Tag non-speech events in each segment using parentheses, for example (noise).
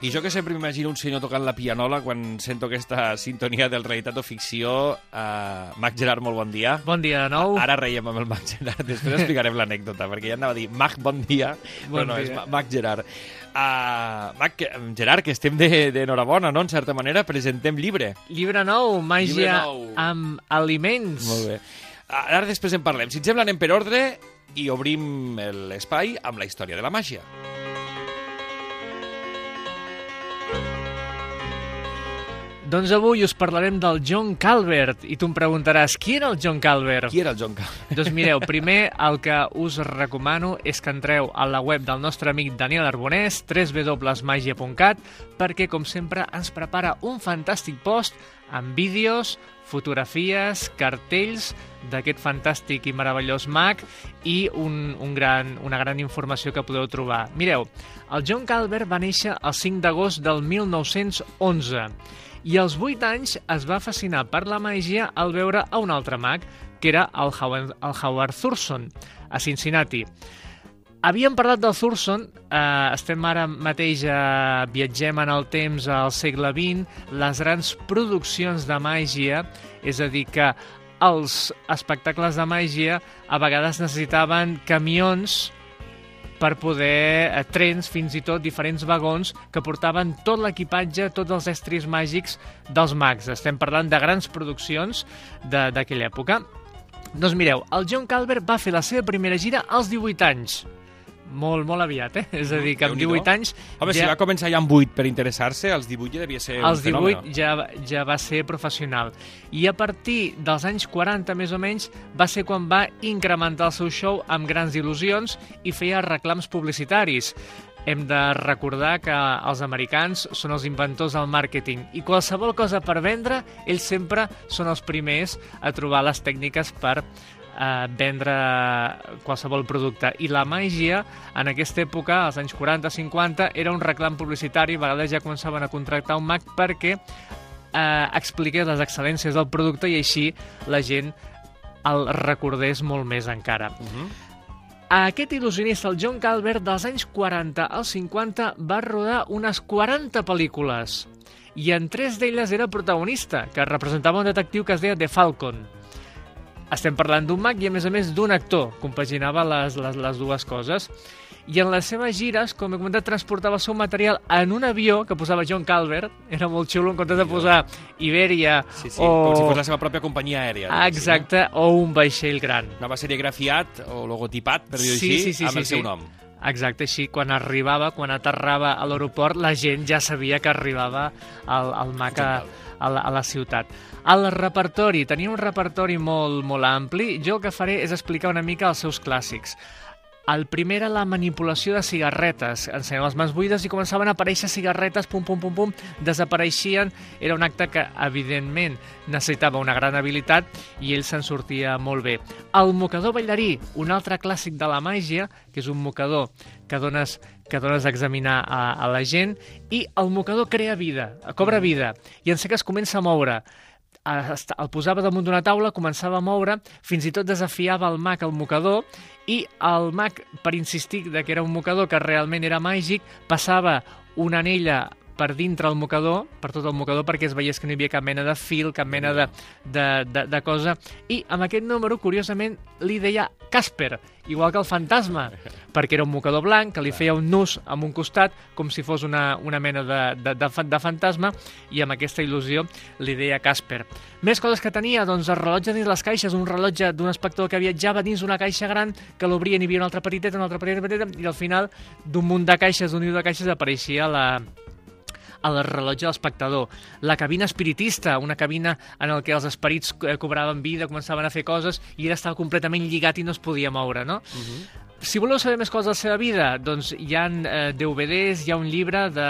I jo que sempre m'imagino un senyor tocant la pianola quan sento aquesta sintonia del realitat o ficció. Uh, Mac Gerard, molt bon dia. Bon dia de nou. Ara reiem amb el Mac Gerard, després explicarem l'anècdota, perquè ja anava a dir Mac, bon dia, Bon però no, dia. és Ma- Mac Gerard. Uh, Mac, Gerard, que estem de- d'enhorabona, no?, en certa manera, presentem llibre. Llibre nou, màgia Llibre nou. amb aliments. Molt bé. Ara després en parlem. Si et sembla, anem per ordre i obrim l'espai amb la història de la màgia. Doncs avui us parlarem del John Calvert i tu em preguntaràs, qui era el John Calvert? Qui era el John Calvert? (laughs) Doncs mireu, primer el que us recomano és que entreu a la web del nostre amic Daniel Arbonès, www.magia.cat, perquè, com sempre, ens prepara un fantàstic post amb vídeos, fotografies, cartells d'aquest fantàstic i meravellós mag i un, un gran, una gran informació que podeu trobar. Mireu, el John Calvert va néixer el 5 d'agost del 1911 i als 8 anys es va fascinar per la màgia al veure a un altre mag, que era el Howard, el Howard Thurston, a Cincinnati. Havíem parlat del Thurston, eh, estem ara mateix, eh, viatgem en el temps al segle XX, les grans produccions de màgia, és a dir, que els espectacles de màgia a vegades necessitaven camions per poder, eh, trens, fins i tot diferents vagons que portaven tot l'equipatge, tots els estris màgics dels mags. Estem parlant de grans produccions d'aquella època. Doncs mireu, el John Calvert va fer la seva primera gira als 18 anys. Molt, molt aviat, eh? És a dir, que amb Déu-n'hi-do. 18 anys... Home, si va començar ja amb 8 per interessar-se, als 18 ja devia ser als un fenomen. 18 ja, ja va ser professional. I a partir dels anys 40, més o menys, va ser quan va incrementar el seu show amb grans il·lusions i feia reclams publicitaris. Hem de recordar que els americans són els inventors del màrqueting i qualsevol cosa per vendre, ells sempre són els primers a trobar les tècniques per eh, vendre qualsevol producte. I la màgia, en aquesta època, als anys 40-50, era un reclam publicitari, a vegades ja començaven a contractar un mag perquè eh, expliqués les excel·lències del producte i així la gent el recordés molt més encara. Uh -huh. Aquest il·lusionista, el John Calvert, dels anys 40 als 50, va rodar unes 40 pel·lícules i en tres d'elles era protagonista, que representava un detectiu que es deia The Falcon. Estem parlant d'un mag i, a més a més, d'un actor. Compaginava les, les, les dues coses. I en les seves gires, com he comentat, transportava el seu material en un avió que posava John Calvert. Era molt xulo, en comptes de posar Iberia Sí, sí, o... com si fos la seva pròpia companyia aèria. Ah, Exacte, o un vaixell gran. No? Anava serigrafiat o logotipat, per dir-ho Sí, així, sí, sí, amb sí, el seu sí. nom. Exacte, així, quan arribava, quan aterrava a l'aeroport, la gent ja sabia que arribava al, al MAC a, a, la, a la ciutat. El repertori, tenia un repertori molt, molt ampli. Jo el que faré és explicar una mica els seus clàssics. El primer era la manipulació de cigarretes. Ensenyaven les mans buides i començaven a aparèixer cigarretes, pum, pum, pum, pum, desapareixien. Era un acte que, evidentment, necessitava una gran habilitat i ell se'n sortia molt bé. El mocador ballarí, un altre clàssic de la màgia, que és un mocador que dones, que dones a examinar a, a la gent, i el mocador crea vida, cobra vida, i en sé que es comença a moure el posava damunt d'una taula, començava a moure, fins i tot desafiava el mag al mocador, i el mag, per insistir de que era un mocador que realment era màgic, passava una anella per dintre el mocador, per tot el mocador, perquè es veiés que no hi havia cap mena de fil, cap mena de, de, de, de cosa, i amb aquest número, curiosament, li deia Casper, igual que el fantasma, (laughs) perquè era un mocador blanc que li feia un nus amb un costat, com si fos una, una mena de, de, de, de fantasma, i amb aquesta il·lusió li deia Casper. Més coses que tenia, doncs el rellotge dins les caixes, un rellotge d'un espectador que viatjava dins una caixa gran, que l'obrien i hi havia una altra petiteta, una altra petiteta, petiteta, i al final d'un munt de caixes, d'un niu de caixes, apareixia la, el rellotge de l'espectador, la cabina espiritista, una cabina en el que els esperits eh, cobraven vida, començaven a fer coses i ell estava completament lligat i no es podia moure, no? Uh -huh. Si voleu saber més coses de la seva vida, doncs hi ha eh, DVDs, hi ha un llibre de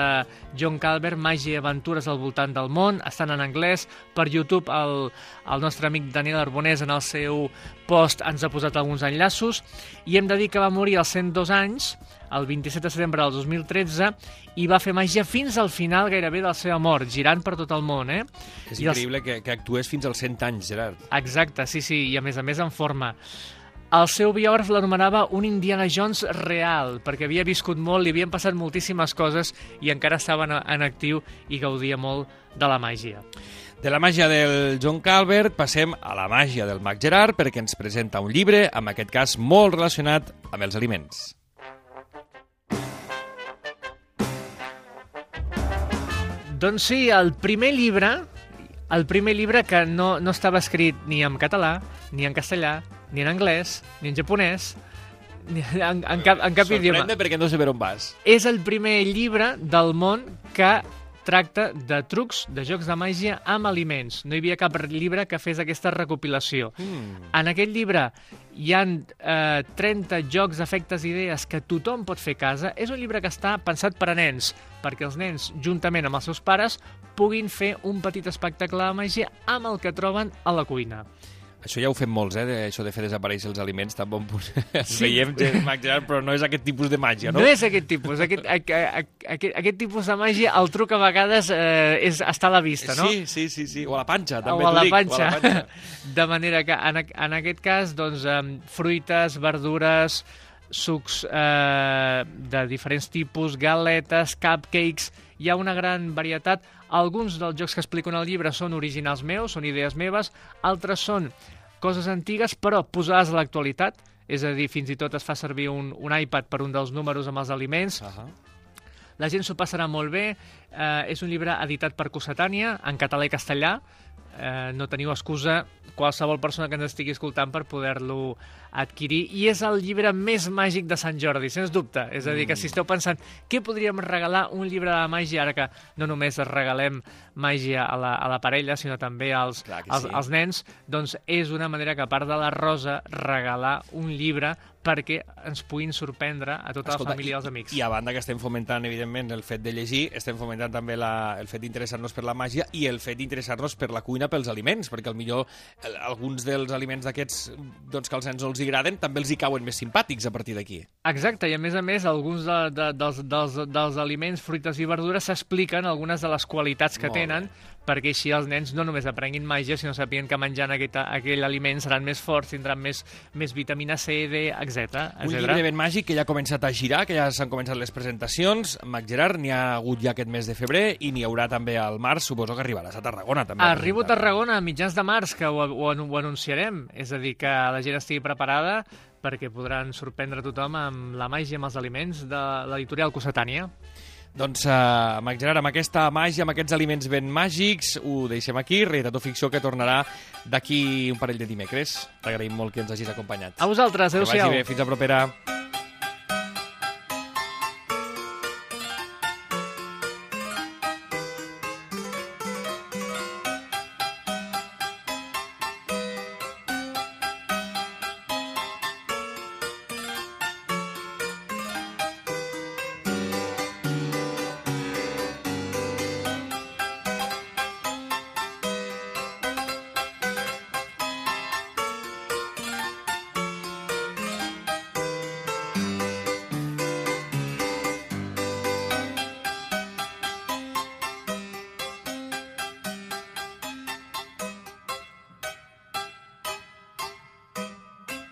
John Calvert, Màgia i aventures al voltant del món, estan en anglès, per YouTube el, el nostre amic Daniel Arbonès en el seu post ens ha posat alguns enllaços, i hem de dir que va morir als 102 anys, el 27 de setembre del 2013, i va fer màgia fins al final gairebé de la seva mort, girant per tot el món, eh? És I els- increïble que, que actués fins als 100 anys, Gerard. Exacte, sí, sí, i a més a més en forma. El seu biògraf l'anomenava un Indiana Jones real, perquè havia viscut molt, li havien passat moltíssimes coses i encara estava en, actiu i gaudia molt de la màgia. De la màgia del John Calvert passem a la màgia del Mac Gerard perquè ens presenta un llibre, en aquest cas molt relacionat amb els aliments. Doncs sí, el primer llibre, el primer llibre que no, no estava escrit ni en català, ni en castellà, ni en anglès, ni en japonès, ni en, en cap, en cap idioma. Sorprende perquè no sé per on vas. És el primer llibre del món que tracta de trucs de jocs de màgia amb aliments. No hi havia cap llibre que fes aquesta recopilació. Mm. En aquest llibre hi han eh, 30 jocs, efectes i idees que tothom pot fer a casa. És un llibre que està pensat per a nens, perquè els nens, juntament amb els seus pares, puguin fer un petit espectacle de màgia amb el que troben a la cuina. Això ja ho fem molts, eh, de, això de fer desaparèixer els aliments, tan bon punt. Sí. Veiem Gerard, però no és aquest tipus de màgia, no? No és aquest tipus. Aquest, a, a, a, aquest, aquest tipus de màgia, el truc a vegades eh, és està a la vista, no? Sí, sí, sí, sí. O a la panxa, també t'ho dic. panxa. O a la panxa. (laughs) De manera que, en, en aquest cas, doncs, fruites, verdures, sucs eh, de diferents tipus, galetes, cupcakes... Hi ha una gran varietat. Alguns dels jocs que explico en el llibre són originals meus, són idees meves, altres són coses antigues, però posades a l'actualitat, és a dir, fins i tot es fa servir un, un iPad per un dels números amb els aliments, Uh -huh. la gent s'ho passarà molt bé. Eh, és un llibre editat per Cossetània, en català i castellà. Eh, no teniu excusa, qualsevol persona que ens estigui escoltant, per poder-lo adquirir. I és el llibre més màgic de Sant Jordi, sens dubte. És a dir, que si esteu pensant què podríem regalar un llibre de màgia, ara que no només regalem màgia a la, a la parella, sinó també als, Clar als, sí. als nens, doncs és una manera que, a part de la rosa, regalar un llibre perquè ens puguin sorprendre a tota Escolta, la família i els amics. I a banda que estem fomentant, evidentment, el fet de llegir, estem fomentant també la, el fet d'interessar-nos per la màgia i el fet d'interessar-nos per la cuina, pels aliments, perquè al millor el, alguns dels aliments d'aquests doncs, que als nens no els agraden també els hi cauen més simpàtics a partir d'aquí. Exacte, i a més a més, alguns de, de, dels, dels, dels aliments, fruites i verdures s'expliquen algunes de les qualitats que Molt bé. Perquè així els nens no només aprenguin màgia, sinó sapien que menjant aquest, aquell aliment seran més forts, tindran més, més vitamina C, D, etc. Un llibre ben màgic que ja ha començat a girar, que ja s'han començat les presentacions. Mac Gerard n'hi ha hagut ja aquest mes de febrer i n'hi haurà també al març, suposo que arribaràs a Tarragona també. Arribo a. Tarragona a mitjans de març, que ho, ho, ho anunciarem. És a dir, que la gent estigui preparada perquè podran sorprendre tothom amb la màgia, amb els aliments de l'editorial Cossetània. Doncs, uh, Mac Gerard, amb aquesta màgia, amb aquests aliments ben màgics, ho deixem aquí. Realitat o ficció que tornarà d'aquí un parell de dimecres. T'agraïm molt que ens hagis acompanyat. A vosaltres, Que adeu-siau. vagi bé, fins a propera.